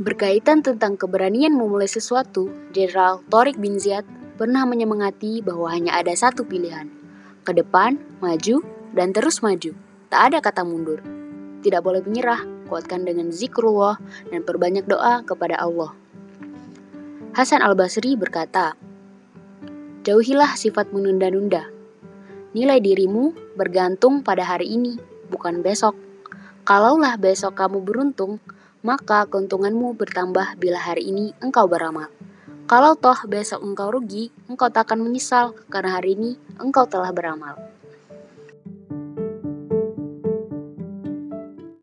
Berkaitan tentang keberanian memulai sesuatu, Jenderal Torik bin Ziyad pernah menyemangati bahwa hanya ada satu pilihan. Ke depan, maju, dan terus maju. Tak ada kata mundur. Tidak boleh menyerah, kuatkan dengan zikrullah dan perbanyak doa kepada Allah. Hasan al-Basri berkata, Jauhilah sifat menunda-nunda. Nilai dirimu bergantung pada hari ini, bukan besok. Kalaulah besok kamu beruntung, maka keuntunganmu bertambah bila hari ini engkau beramal. Kalau toh besok engkau rugi, engkau tak akan menyesal karena hari ini engkau telah beramal.